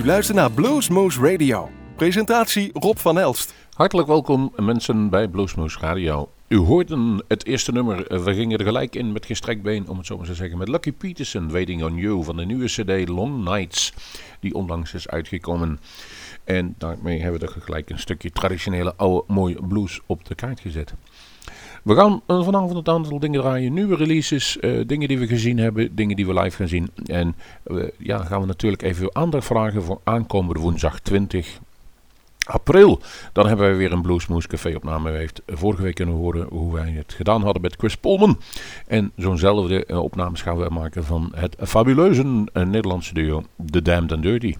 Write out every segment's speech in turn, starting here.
U luistert naar Bluesmoose Radio. Presentatie Rob van Elst. Hartelijk welkom mensen bij Bluesmoose Radio. U hoorde het eerste nummer, we gingen er gelijk in met gestrekt been, om het zo maar te zeggen, met Lucky Peterson, Waiting on You, van de nieuwe cd Long Nights, die onlangs is uitgekomen. En daarmee hebben we er gelijk een stukje traditionele oude mooie blues op de kaart gezet. We gaan eh, vanavond een aantal dingen draaien. Nieuwe releases, eh, dingen die we gezien hebben, dingen die we live gaan zien. En eh, ja, gaan we natuurlijk even aandacht vragen voor aankomende woensdag 20 april. Dan hebben wij weer een Bluesmoose Café opname. U heeft vorige week kunnen horen hoe wij het gedaan hadden met Chris Polman. En zo'nzelfde opnames gaan we maken van het fabuleuze Nederlandse duo The Damned and Dirty.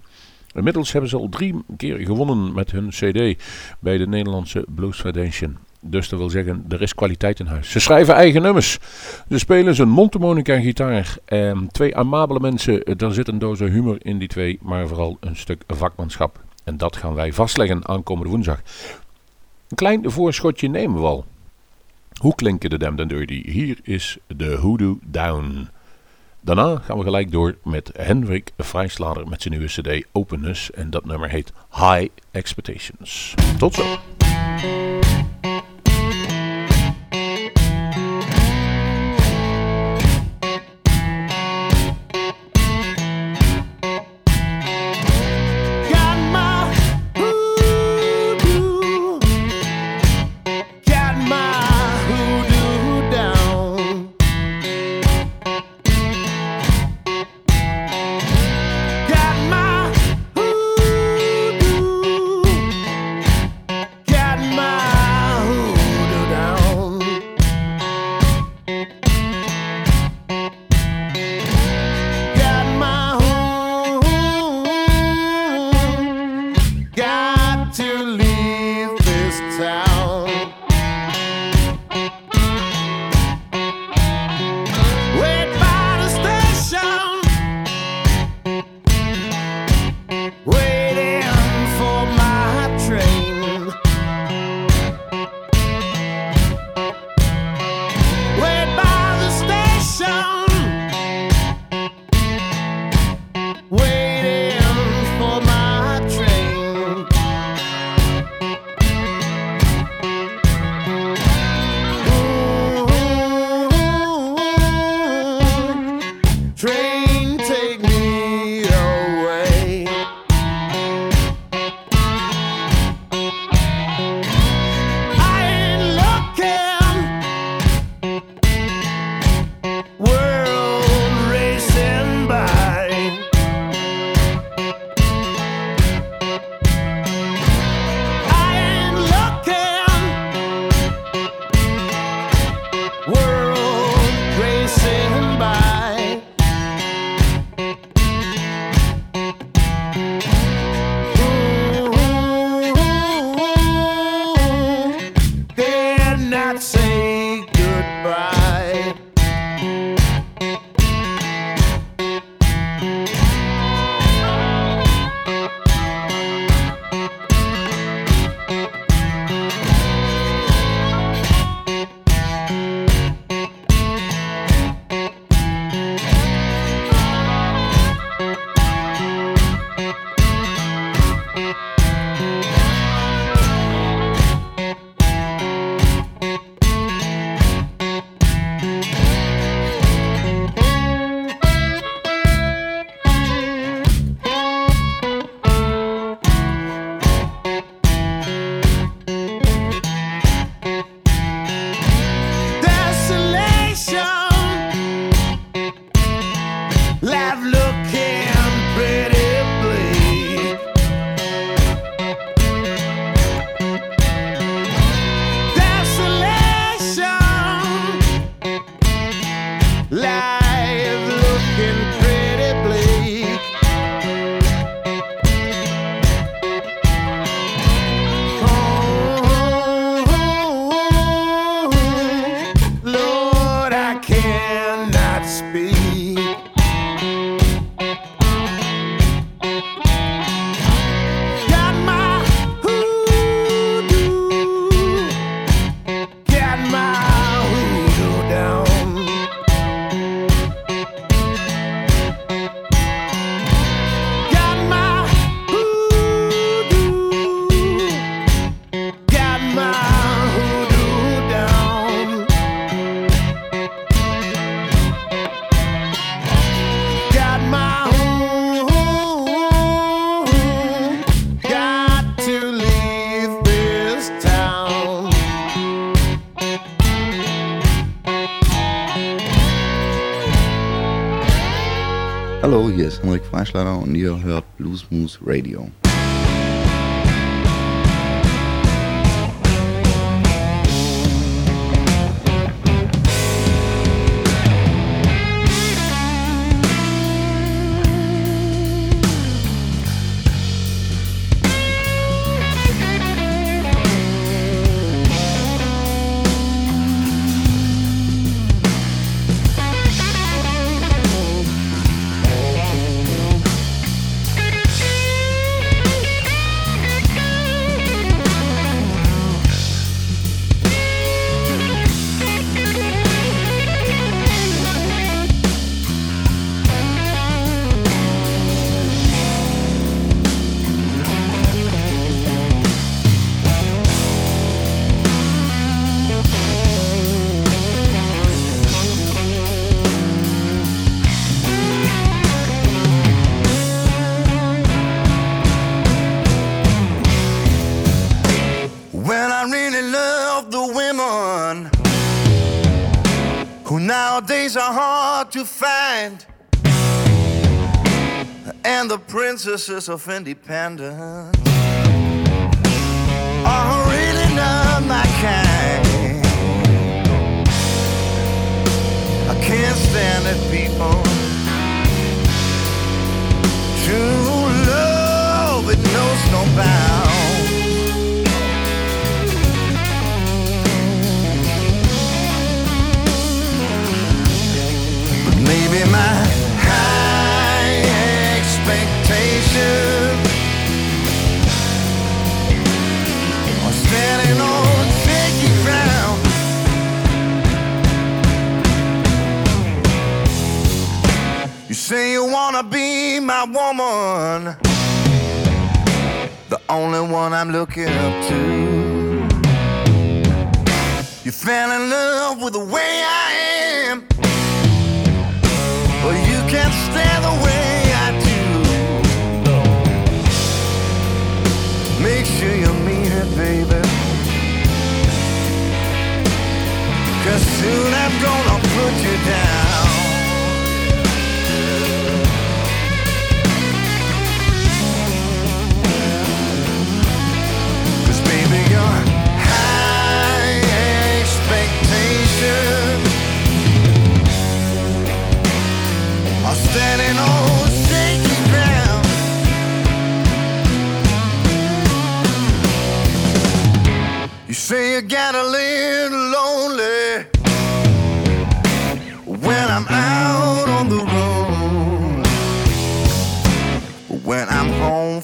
Inmiddels hebben ze al drie keer gewonnen met hun cd bij de Nederlandse Blues Foundation. Dus dat wil zeggen, er is kwaliteit in huis. Ze schrijven eigen nummers. Ze spelen zijn mondharmonica en gitaar. Ehm, twee amabele mensen. Er zit een doos humor in die twee, maar vooral een stuk vakmanschap. En dat gaan wij vastleggen aankomende woensdag. Een klein voorschotje nemen we al. Hoe klinken de Damned and Dirty? Hier is de Hoodoo Down. Daarna gaan we gelijk door met Hendrik Vrijslader met zijn nieuwe cd Openness. En dat nummer heet High Expectations. Tot zo. Schlager und ihr hört Blues Moose Radio. To find, and the princesses of independence are really not my kind. I can't stand it, people. True love, it knows no bounds. Maybe my high expectation are standing on shaky ground. You say you wanna be my woman, the only one I'm looking up to. You fell in love with the way I soon I'm gonna put you down.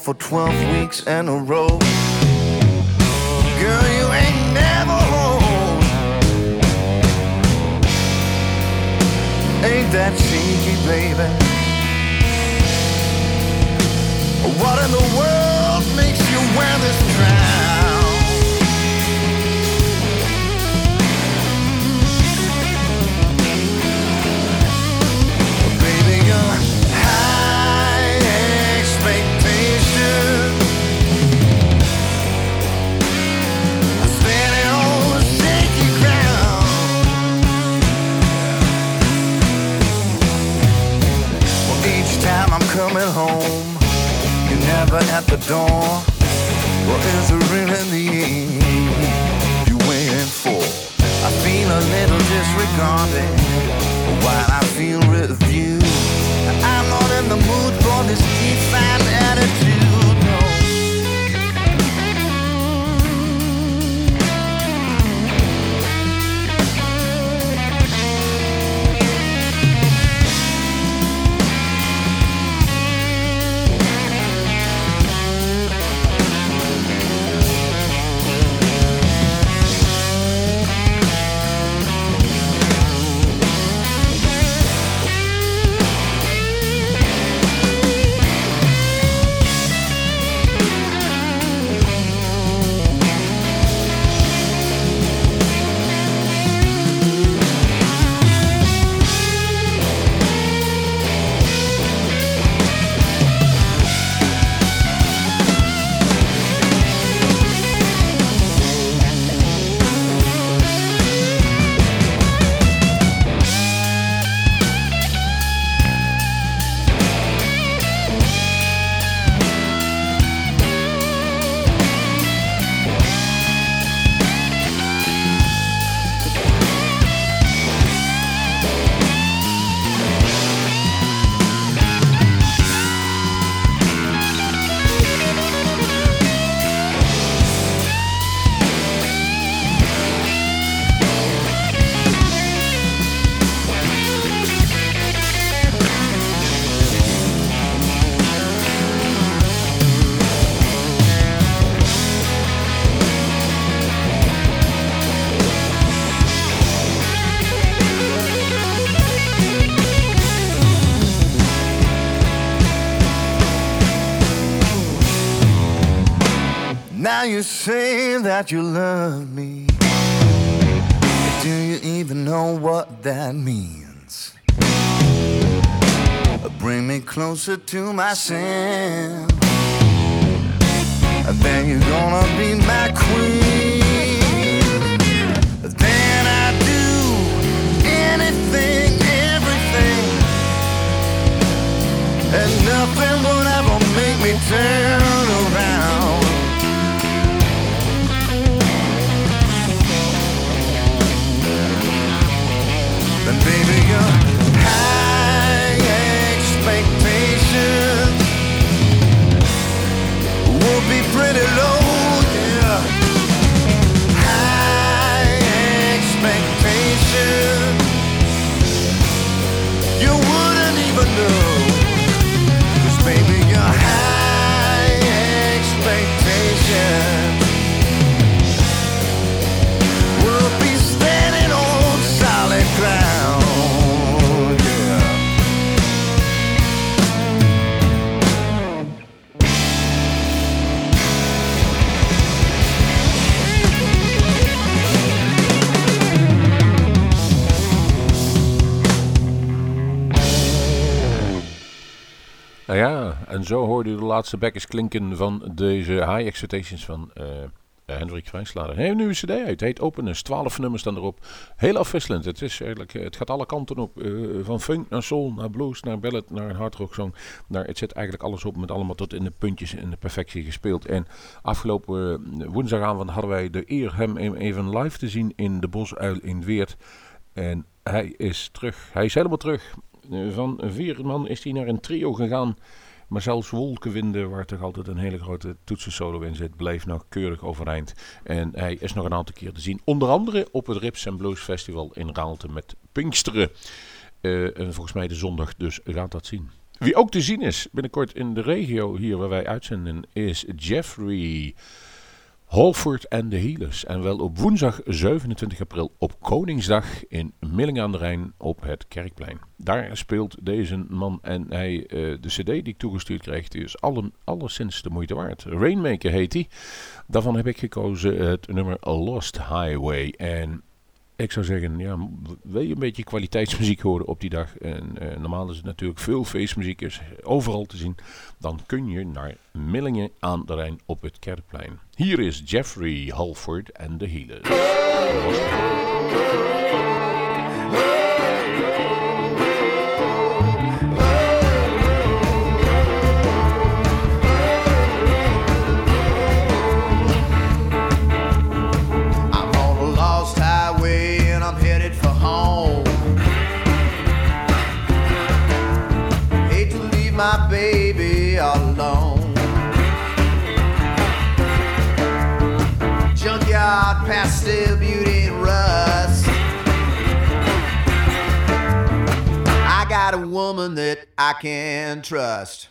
For 12 weeks in a row. Girl, you ain't never home. Ain't that cheeky, baby? What in the world makes you wear this crown? Door. Well, is it really the end you're waiting for? I feel a little disregarded while I feel reviewed. I'm not in the mood for this defiant attitude. That you love me. Do you even know what that means? Bring me closer to myself. Then you're gonna be my queen. Then I do anything, everything. And nothing will ever make me turn zo hoorde u de laatste bekkers klinken van deze High Expectations van eh Hendrik Vrijslader. Hij heeft een nieuwe cd uit, het heet Openness, 12 nummers staan erop. Heel afwisselend, het, is eigenlijk, eh, het gaat alle kanten op, van funk naar soul, naar blues, naar ballad, naar een hardrock song. Het zit eigenlijk alles op, met allemaal tot in de puntjes en de perfectie gespeeld. En afgelopen woensdagavond hadden wij de eer hem even live te zien in de Bosuil in Weert. En hij is terug, hij is helemaal terug. Van vier man is hij naar een trio gegaan. Maar zelfs Wolkenwinden, waar toch altijd een hele grote toetsensolo in zit, bleef nog keurig overeind. En hij is nog een aantal keer te zien. Onder andere op het Rips Blues Festival in Raalte met Pinksteren. Eh, en volgens mij de zondag, dus gaat dat zien. Wie ook te zien is binnenkort in de regio hier waar wij uitzenden, is Jeffrey Holford en de Healers. En wel op woensdag 27 april op Koningsdag in Millingen aan de Rijn op het Kerkplein. Daar speelt deze man en hij, eh, de cd die ik toegestuurd kreeg, die is alle, alleszins de moeite waard. Rainmaker heet hij. Daarvan heb ik gekozen het nummer Lost Highway. En ik zou zeggen, ja, wil je een beetje kwaliteitsmuziek horen op die dag? En eh, normaal is het natuurlijk veel feestmuziek, overal te zien. Dan kun je naar Millingen aan de Rijn op het Kerkplein. Hier is Jeffrey Halford en de Healers. Woman that I can trust.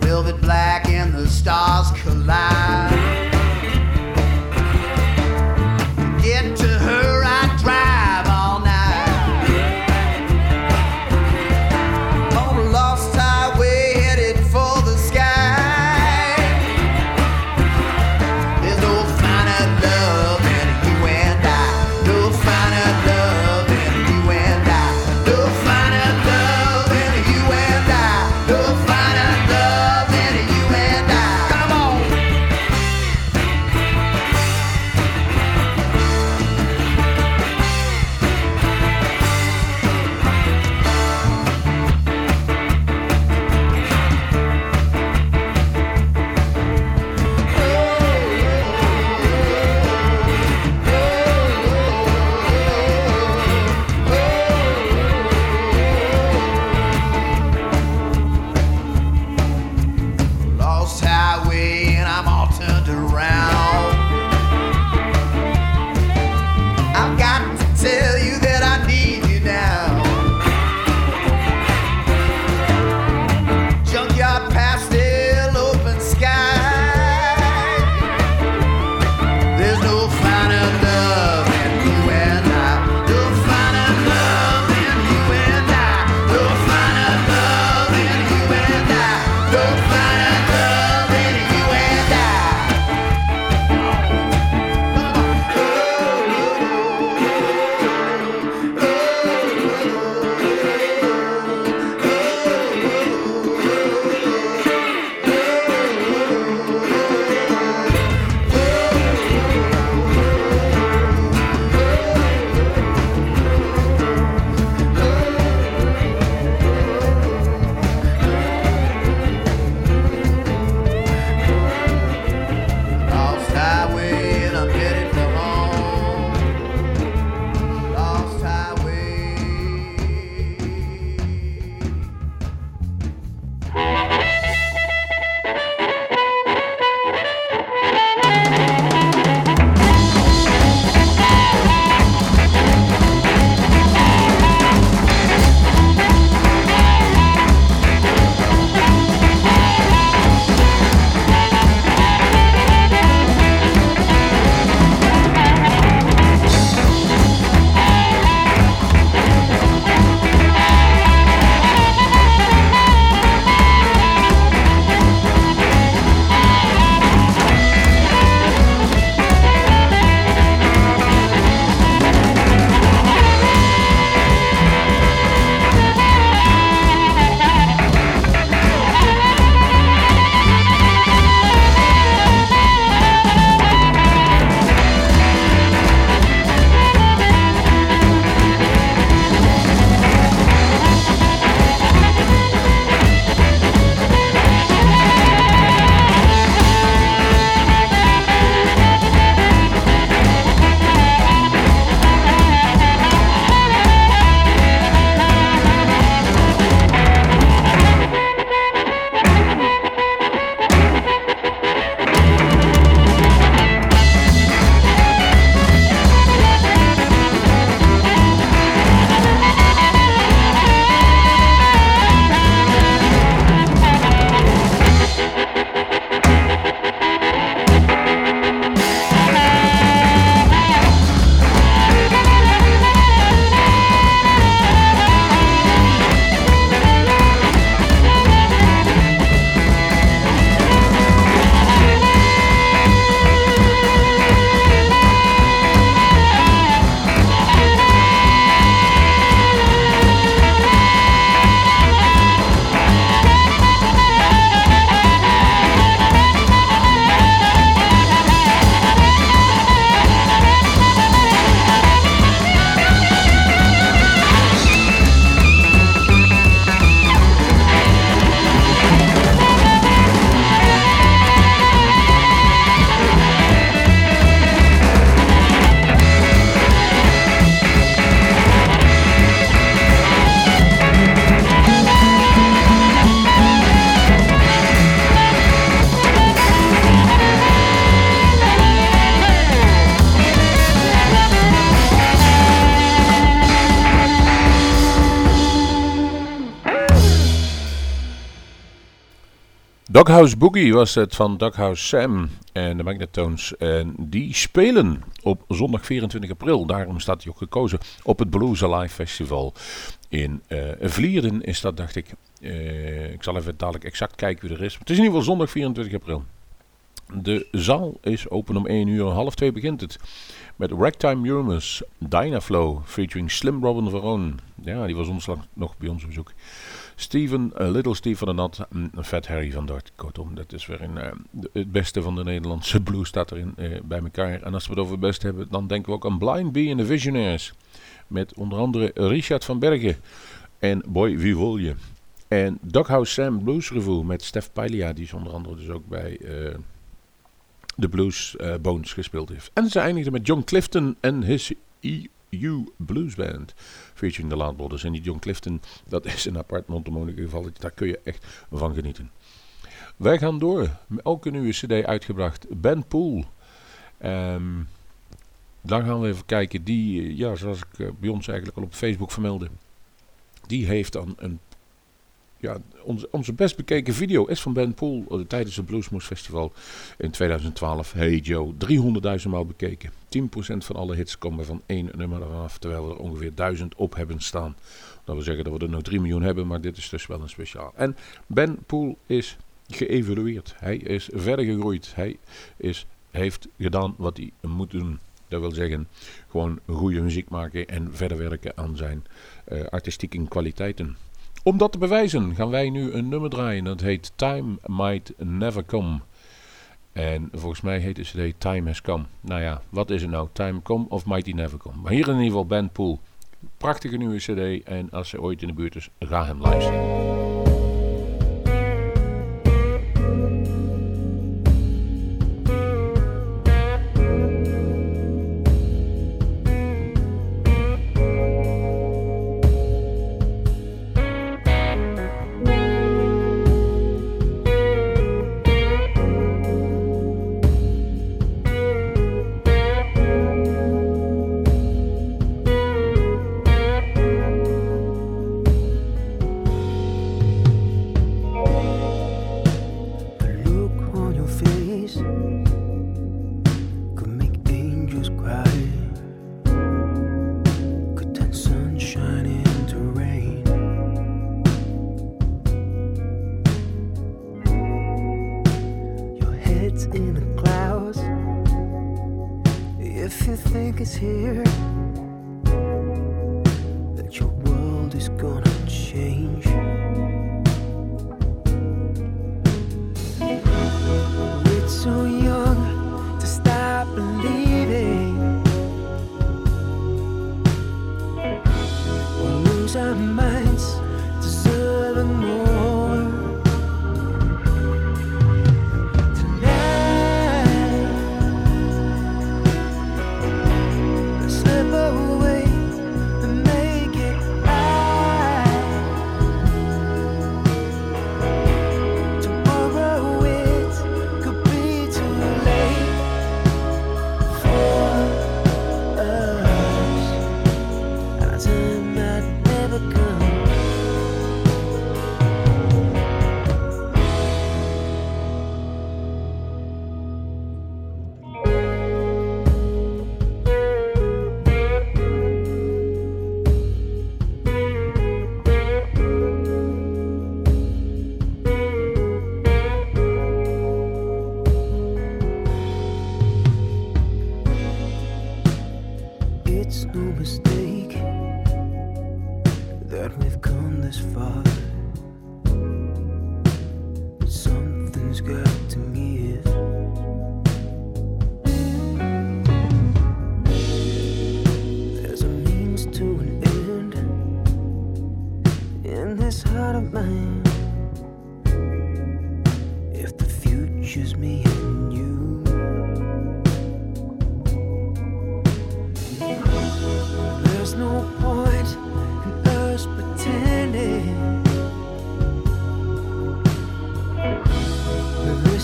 velvet black and the stars collide. Doghouse Boogie was het van Doghouse Sam en de Magnetones. En die spelen op zondag 24 april. Daarom staat hij ook gekozen op het Blues Alive Festival in uh, Vlierden is dat, dacht ik. Uh, ik zal even dadelijk exact kijken wie er is. Het is in ieder geval zondag 24 april. De zaal is open om 1 uur, half 2 begint het. Met Ragtime Humors, Dynaflow, featuring Slim Robin Veron. Ja, die was onslag nog bij ons op bezoek. Steven, uh, Little van de Nat, mm, Fat Harry van Dort. Kortom, dat is weer uh, het beste van de Nederlandse blues staat erin uh, bij elkaar. En als we het over het beste hebben, dan denken we ook aan Blind Bee en the Visionaries. Met onder andere Richard van Bergen en Boy Vivolje. En Doghouse Sam Blues Review met Stef Pailia, die is onder andere dus ook bij de Blues Bones gespeeld heeft. En ze eindigden met John Clifton en his EU Blues Band featuring de Laat Brothers. En die John Clifton, dat is een apart Montemonica geval. Daar kun je echt van genieten. Wij gaan door. Ook een nieuwe cd uitgebracht. Ben Pool. Um, dan gaan we even kijken. Die, ja, zoals ik uh, bij ons eigenlijk al op Facebook vermeldde. Die heeft dan een ja, onze, onze best bekeken video is van Ben Pool uh, tijdens het Bluesmoose Festival in 2012. Hey Joe, 300.000 maal bekeken. 10% van alle hits komen van één nummer af, terwijl we er ongeveer 1000 op hebben staan. Dat wil zeggen dat we er nog 3 miljoen hebben, maar dit is dus wel een speciaal. En Ben Pool is geëvolueerd. Hij is verder gegroeid. Hij is, heeft gedaan wat hij moet doen. Dat wil zeggen, gewoon goede muziek maken en verder werken aan zijn uh, artistieke kwaliteiten. Om dat te bewijzen gaan wij nu een nummer draaien. Dat heet Time Might Never Come. En volgens mij heet de cd Time Has Come. Nou ja, wat is het nou? Time Come of Might He Never Come? Maar hier in ieder geval Ben Pool. Prachtige nieuwe cd. En als ze ooit in de buurt is, ga hem luisteren. is here, that your world is gonna change. It's so young.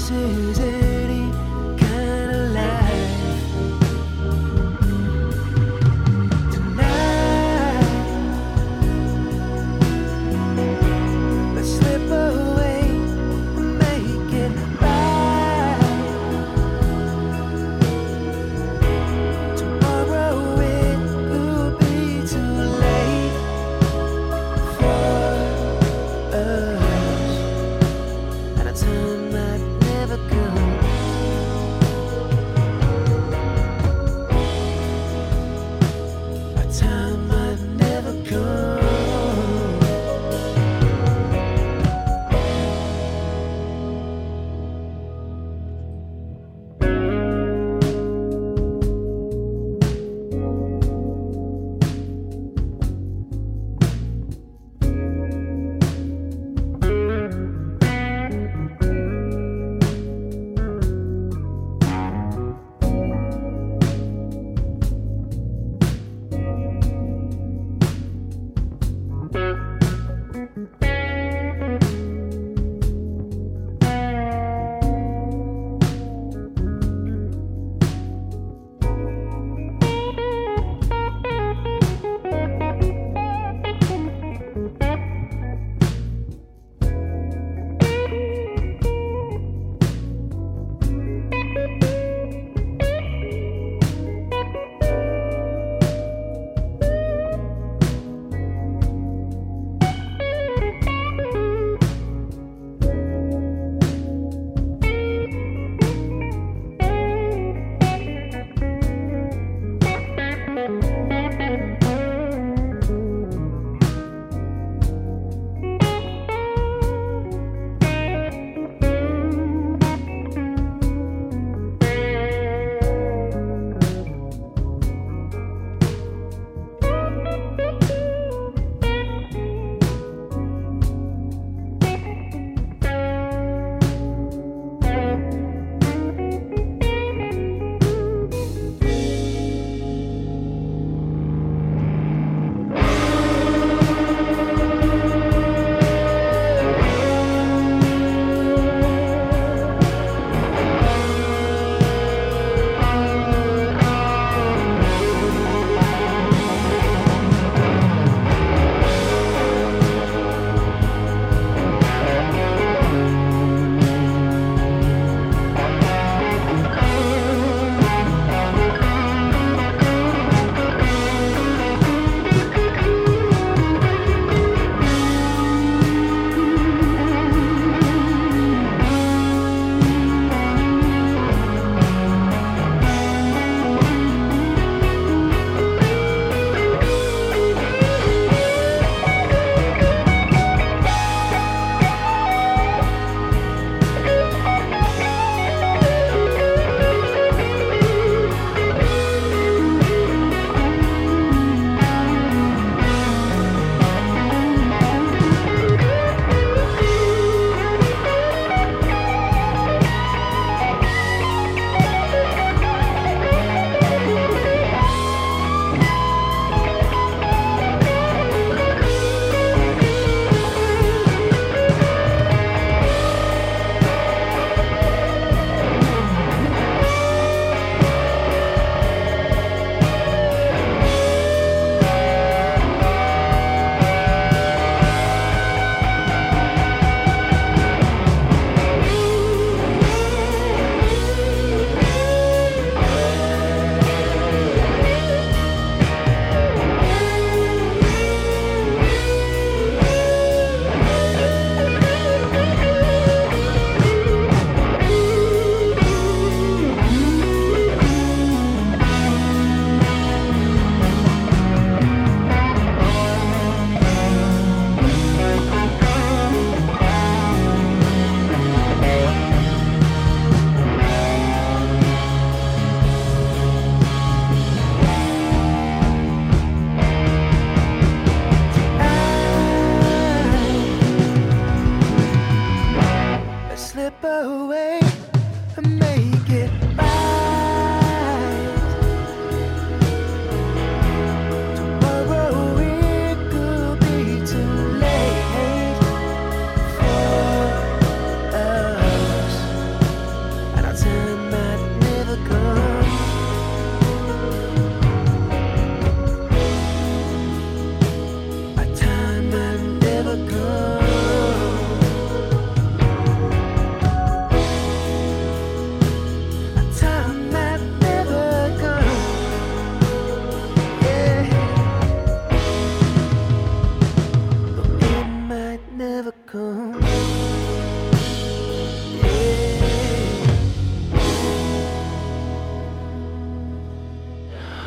faces.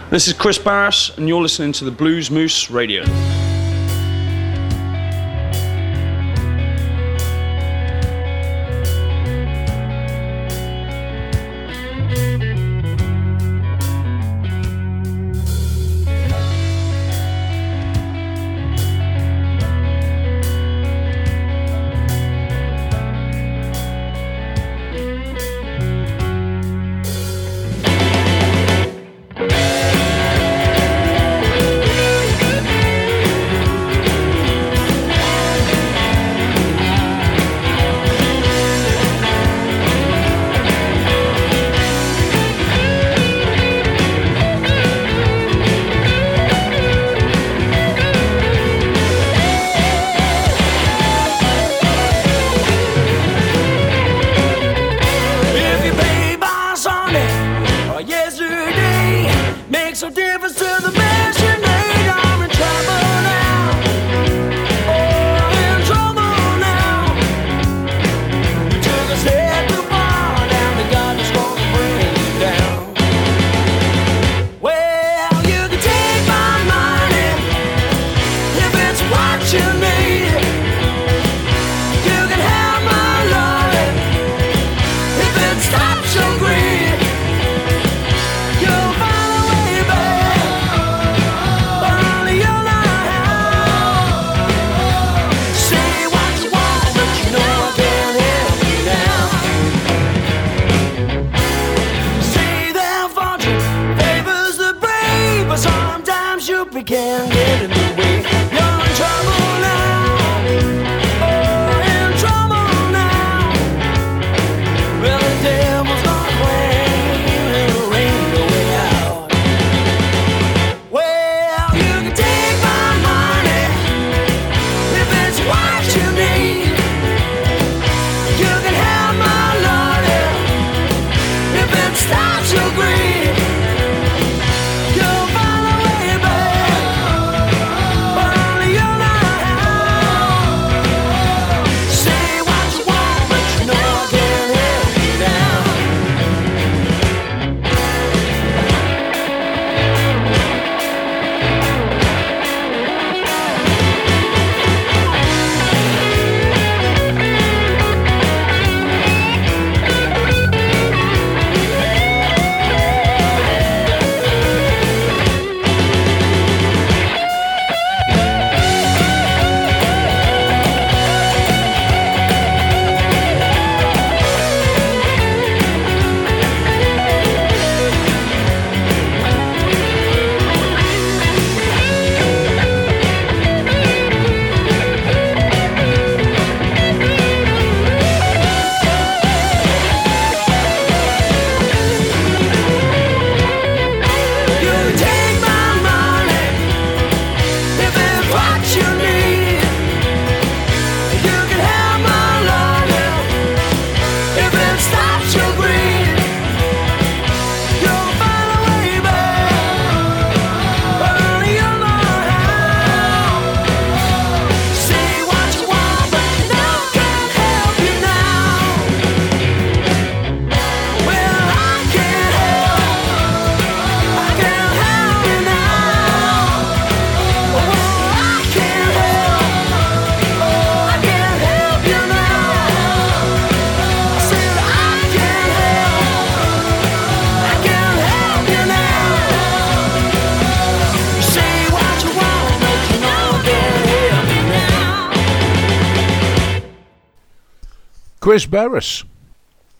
This is Chris Barris, and you're listening to the Blues Moose Radio. In the way. Chris Barris.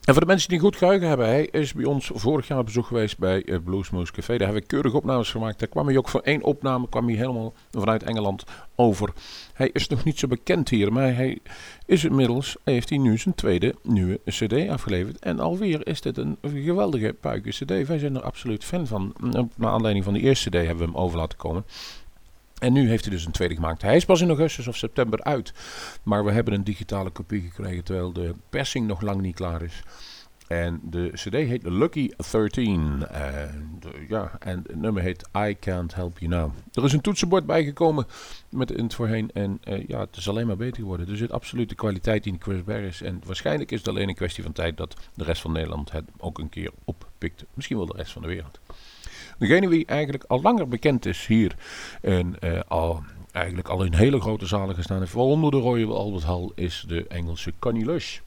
En voor de mensen die goed geheugen hebben, hij is bij ons vorig jaar op bezoek geweest bij uh, Bluesmoose Café. Daar hebben we keurig opnames gemaakt. Daar kwam hij ook voor één opname, kwam hij helemaal vanuit Engeland over. Hij is nog niet zo bekend hier, maar hij is inmiddels, heeft hij nu zijn tweede nieuwe cd afgeleverd. En alweer is dit een geweldige puiken cd. Wij zijn er absoluut fan van. Naar aanleiding van die eerste cd hebben we hem over laten komen. En nu heeft hij dus een tweede gemaakt. Hij is pas in augustus of september uit. Maar we hebben een digitale kopie gekregen terwijl de persing nog lang niet klaar is. En de cd heet Lucky 13. En, ja, en het nummer heet I Can't Help You Now. Er is een toetsenbord bijgekomen met het voorheen. En eh, ja, het is alleen maar beter geworden. Er zit absoluut de kwaliteit in Chris Barris. En waarschijnlijk is het alleen een kwestie van tijd dat de rest van Nederland het ook een keer oppikt. Misschien wel de rest van de wereld. Degene wie eigenlijk al langer bekend is hier en eh, al, eigenlijk al in hele grote zalen gestaan heeft, waaronder de Royal Albert Hall, is de Engelse Connie Lush.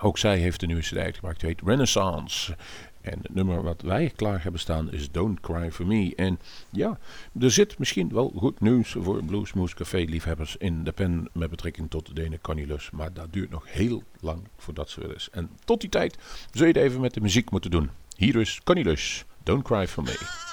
Ook zij heeft een nieuwe CD uitgebracht, die heet Renaissance. En het nummer wat wij klaar hebben staan is Don't Cry For Me. En ja, er zit misschien wel goed nieuws voor Bluesmoose Café liefhebbers in de pen met betrekking tot de ene Connie. Maar dat duurt nog heel lang voordat ze er is. En tot die tijd zul je het even met de muziek moeten doen. Hier is Connie Don't Cry For Me.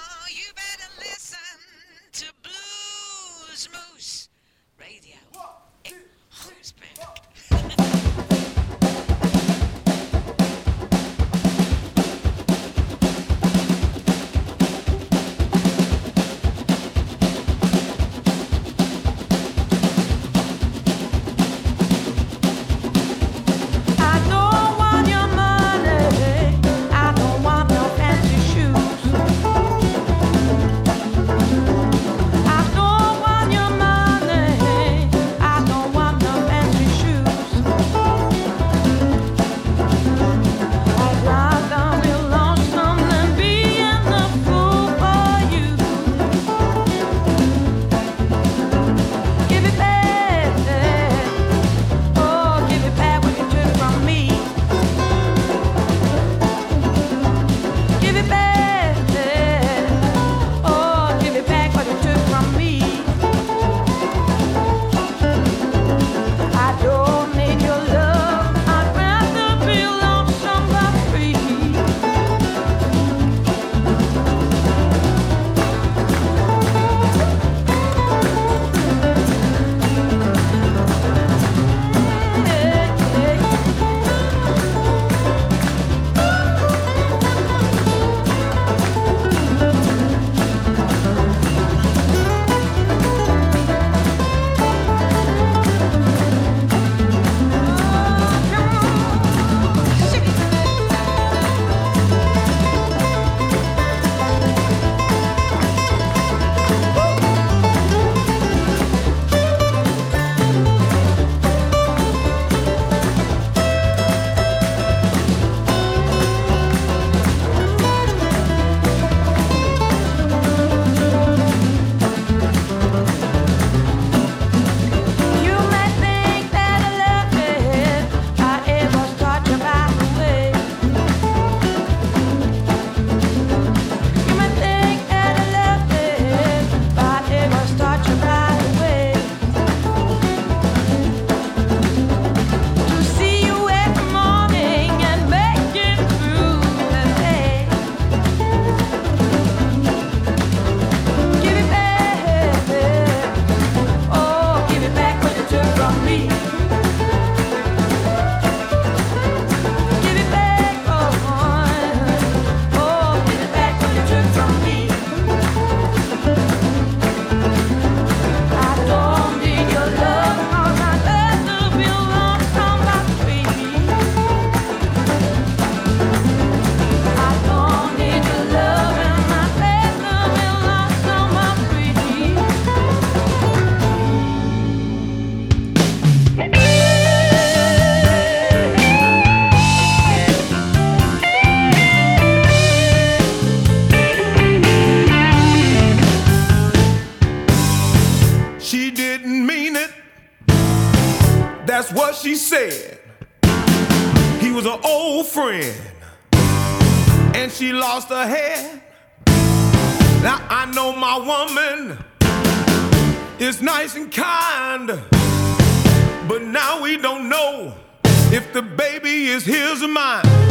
she said. He was an old friend, and she lost her head. Now I know my woman is nice and kind, but now we don't know if the baby is his or mine.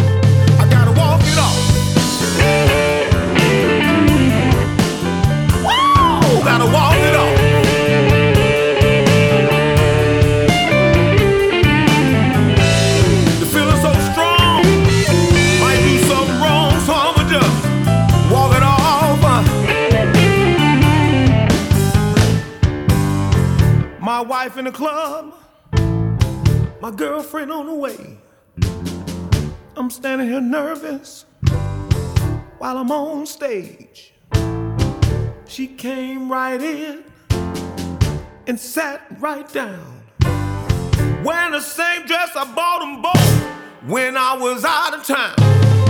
club, my girlfriend on the way. I'm standing here nervous while I'm on stage. She came right in and sat right down. Wearing the same dress I bought them both when I was out of town.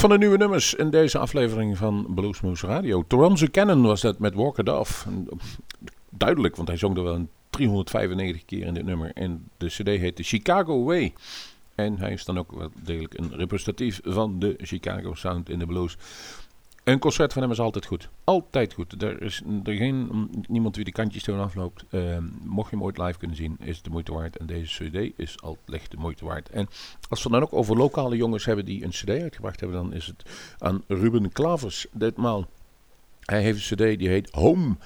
Van de nieuwe nummers in deze aflevering van Bluesmoose Radio. Toronzo Cannon was dat met Walk It Off. En, Duidelijk, want hij zong er wel een 395 keer in dit nummer. En de cd heet The Chicago Way. En hij is dan ook wel degelijk een representatief van de Chicago Sound in de blues. Een concert van hem is altijd goed. Altijd goed. Er is er geen, niemand wie de kantjes toen afloopt. Ehm, mocht je hem ooit live kunnen zien, is het de moeite waard. En deze cd is altijd de moeite waard. En als we dan ook over lokale jongens hebben die een cd uitgebracht hebben, dan is het aan Ruben Klavers ditmaal. Hij heeft een cd die heet Home.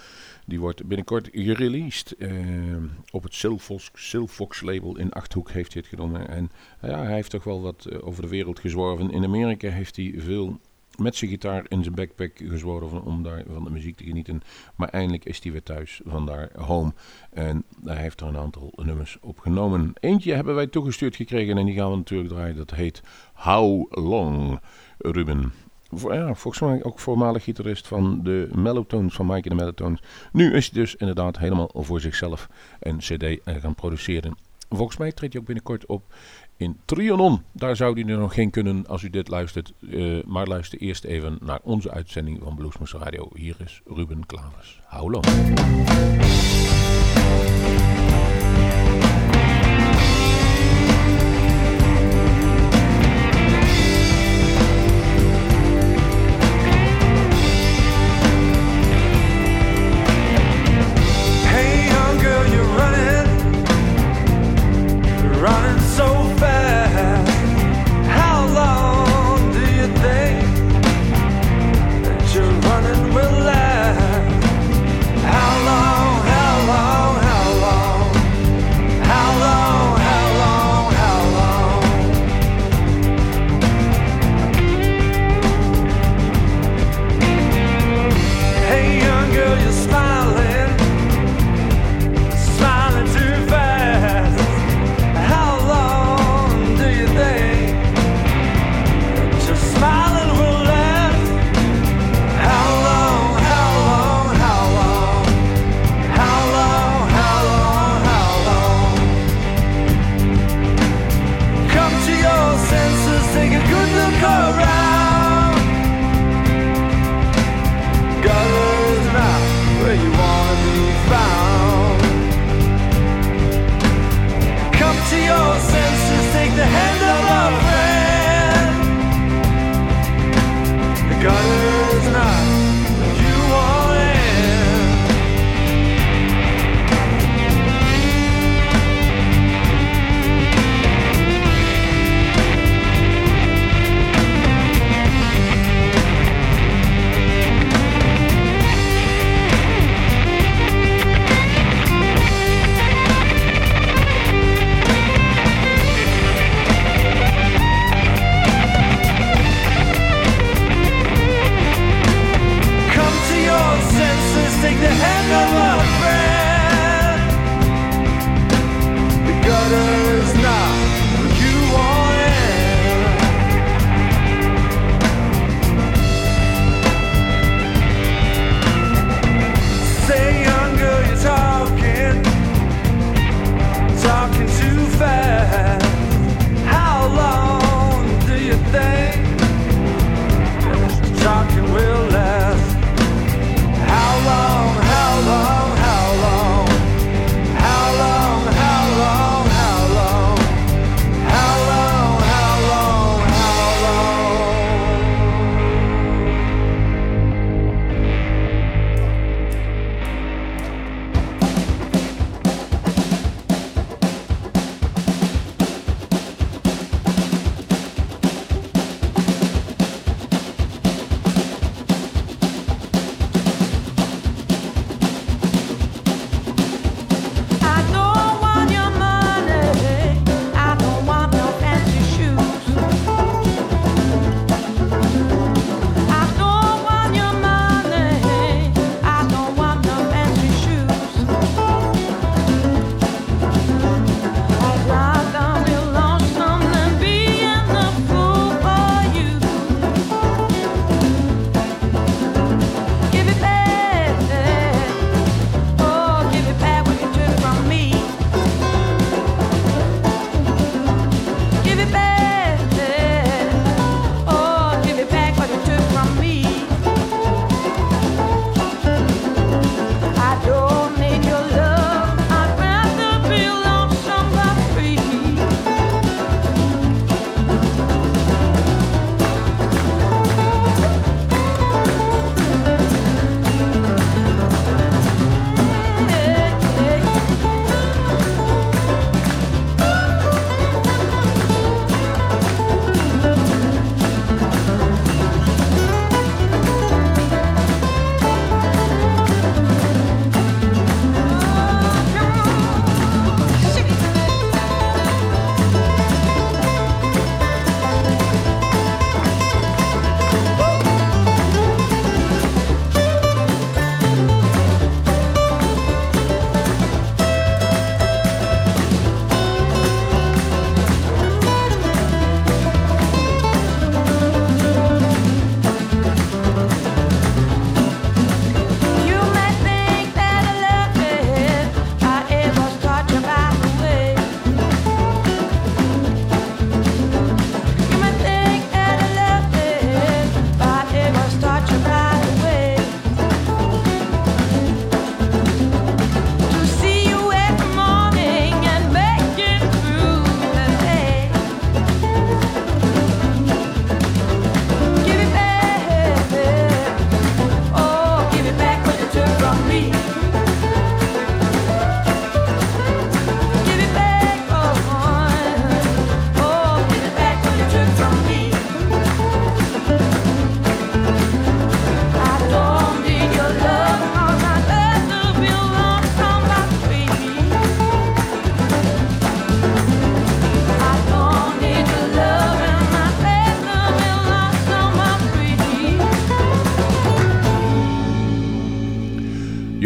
Die wordt binnenkort gereleased. Ehm, op het Silfox, Silfox label in Achthoek heeft hij het genomen. En ja, hij heeft toch wel wat eh, over de wereld gezworven. In Amerika heeft hij veel met zijn gitaar in zijn backpack gezworven om daar van de muziek te genieten. Maar eindelijk is hij weer thuis, vandaar home. En hij heeft er een aantal nummers opgenomen. Eentje hebben wij toegestuurd gekregen en die gaan we natuurlijk draaien. Dat heet How Long, Ruben. Ja, volgens mij ook voormalig gitarist van de Mellotones, van Mike en de Mellotones. Nu is hij dus inderdaad helemaal voor zichzelf een cd gaan produceren. Volgens mij treedt hij ook binnenkort op in Trianon. Daar zou hij er nog geen kunnen als u dit luistert. Uh, maar luister eerst even naar onze uitzending van Bluesmoes Radio. Hier is Ruben Klavers. Hou lang.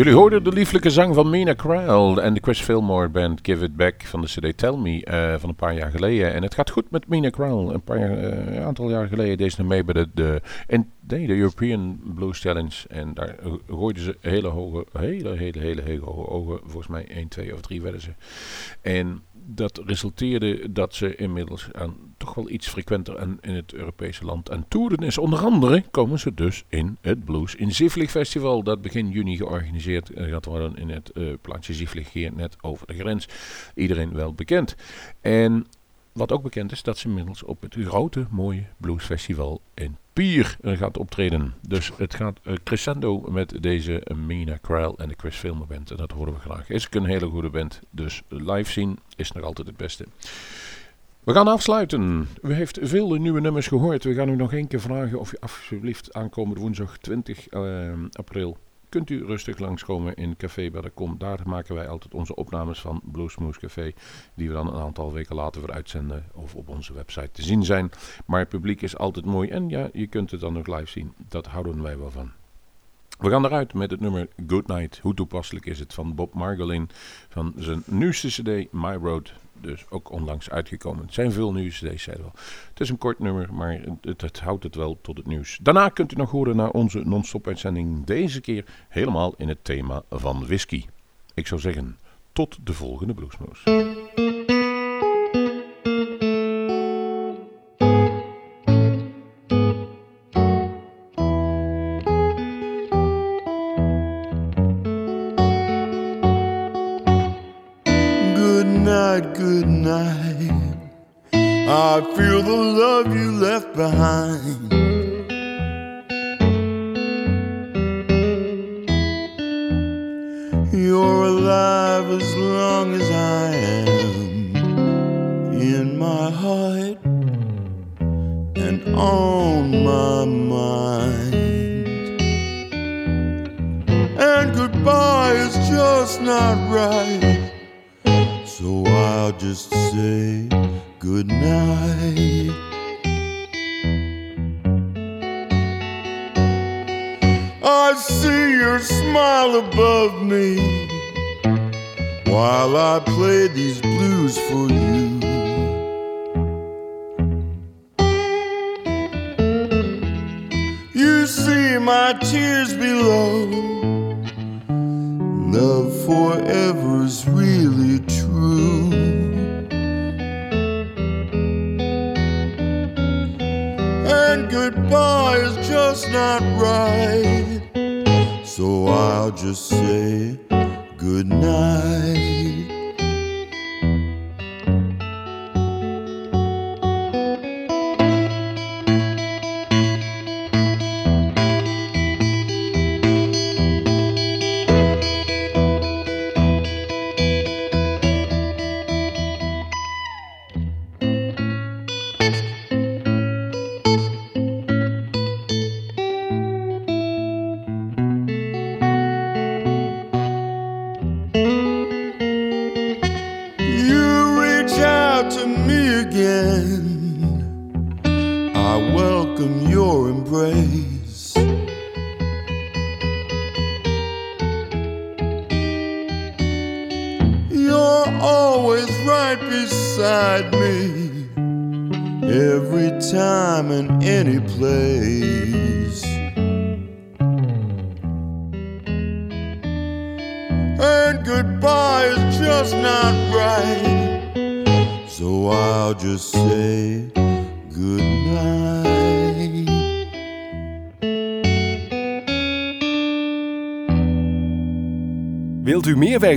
Jullie hoorden de lieflijke zang van Mina Crowell en de Chris Fillmore band Give It Back van de CD Tell Me eh, van een paar jaar geleden. En het gaat goed met Mina Crowell. Een paar eh, aantal jaar geleden deed ze mee bij de, de, de European Blues Challenge. En daar gooiden ze hele hoge, hele, hele, hele, hele hoge ogen. Volgens mij 1, 2 of 3 werden ze. En dat resulteerde dat ze inmiddels aan toch wel iets frequenter in het Europese land aan toeren is. Onder andere komen ze dus in het Blues in Zivlig Festival, dat begin juni georganiseerd eh, gaat worden in het eh, plaatsje Zivlig hier net over de grens. Iedereen wel bekend. En wat ook bekend is, dat ze inmiddels op het grote, mooie bluesfestival in Pier eh, gaat optreden. Dus het gaat eh, crescendo met deze Mina Crowell en de Chris Filmer Band. En dat horen we graag. Is een hele goede band. Dus live zien is nog altijd het beste. We gaan afsluiten. U heeft veel nieuwe nummers gehoord. We gaan u nog één keer vragen of u alsjeblieft aankomende woensdag 20 eh, april kunt u rustig langskomen in Café bij. Daar maken wij altijd onze opnames van Bluesmoose Café. Die we dan een aantal weken later weer uitzenden of op onze website te zien zijn. Maar het publiek is altijd mooi en ja, je kunt het dan nog live zien. Dat houden wij wel van. We gaan eruit met het nummer Good Night. Hoe toepasselijk is het van Bob Margolin van zijn nieuwste cd My Road. Dus ook onlangs uitgekomen. Het zijn veel nieuwe cd's, zei wel. Het is een kort nummer, maar het, het houdt het wel tot het nieuws. Daarna kunt u nog horen naar onze non-stop uitzending. Deze keer helemaal in het thema van whisky. Ik zou zeggen, tot de volgende Bluesmoes. Play these blues for you. You see my tears below. Love forever's really true. And goodbye is just not right. So I'll just say good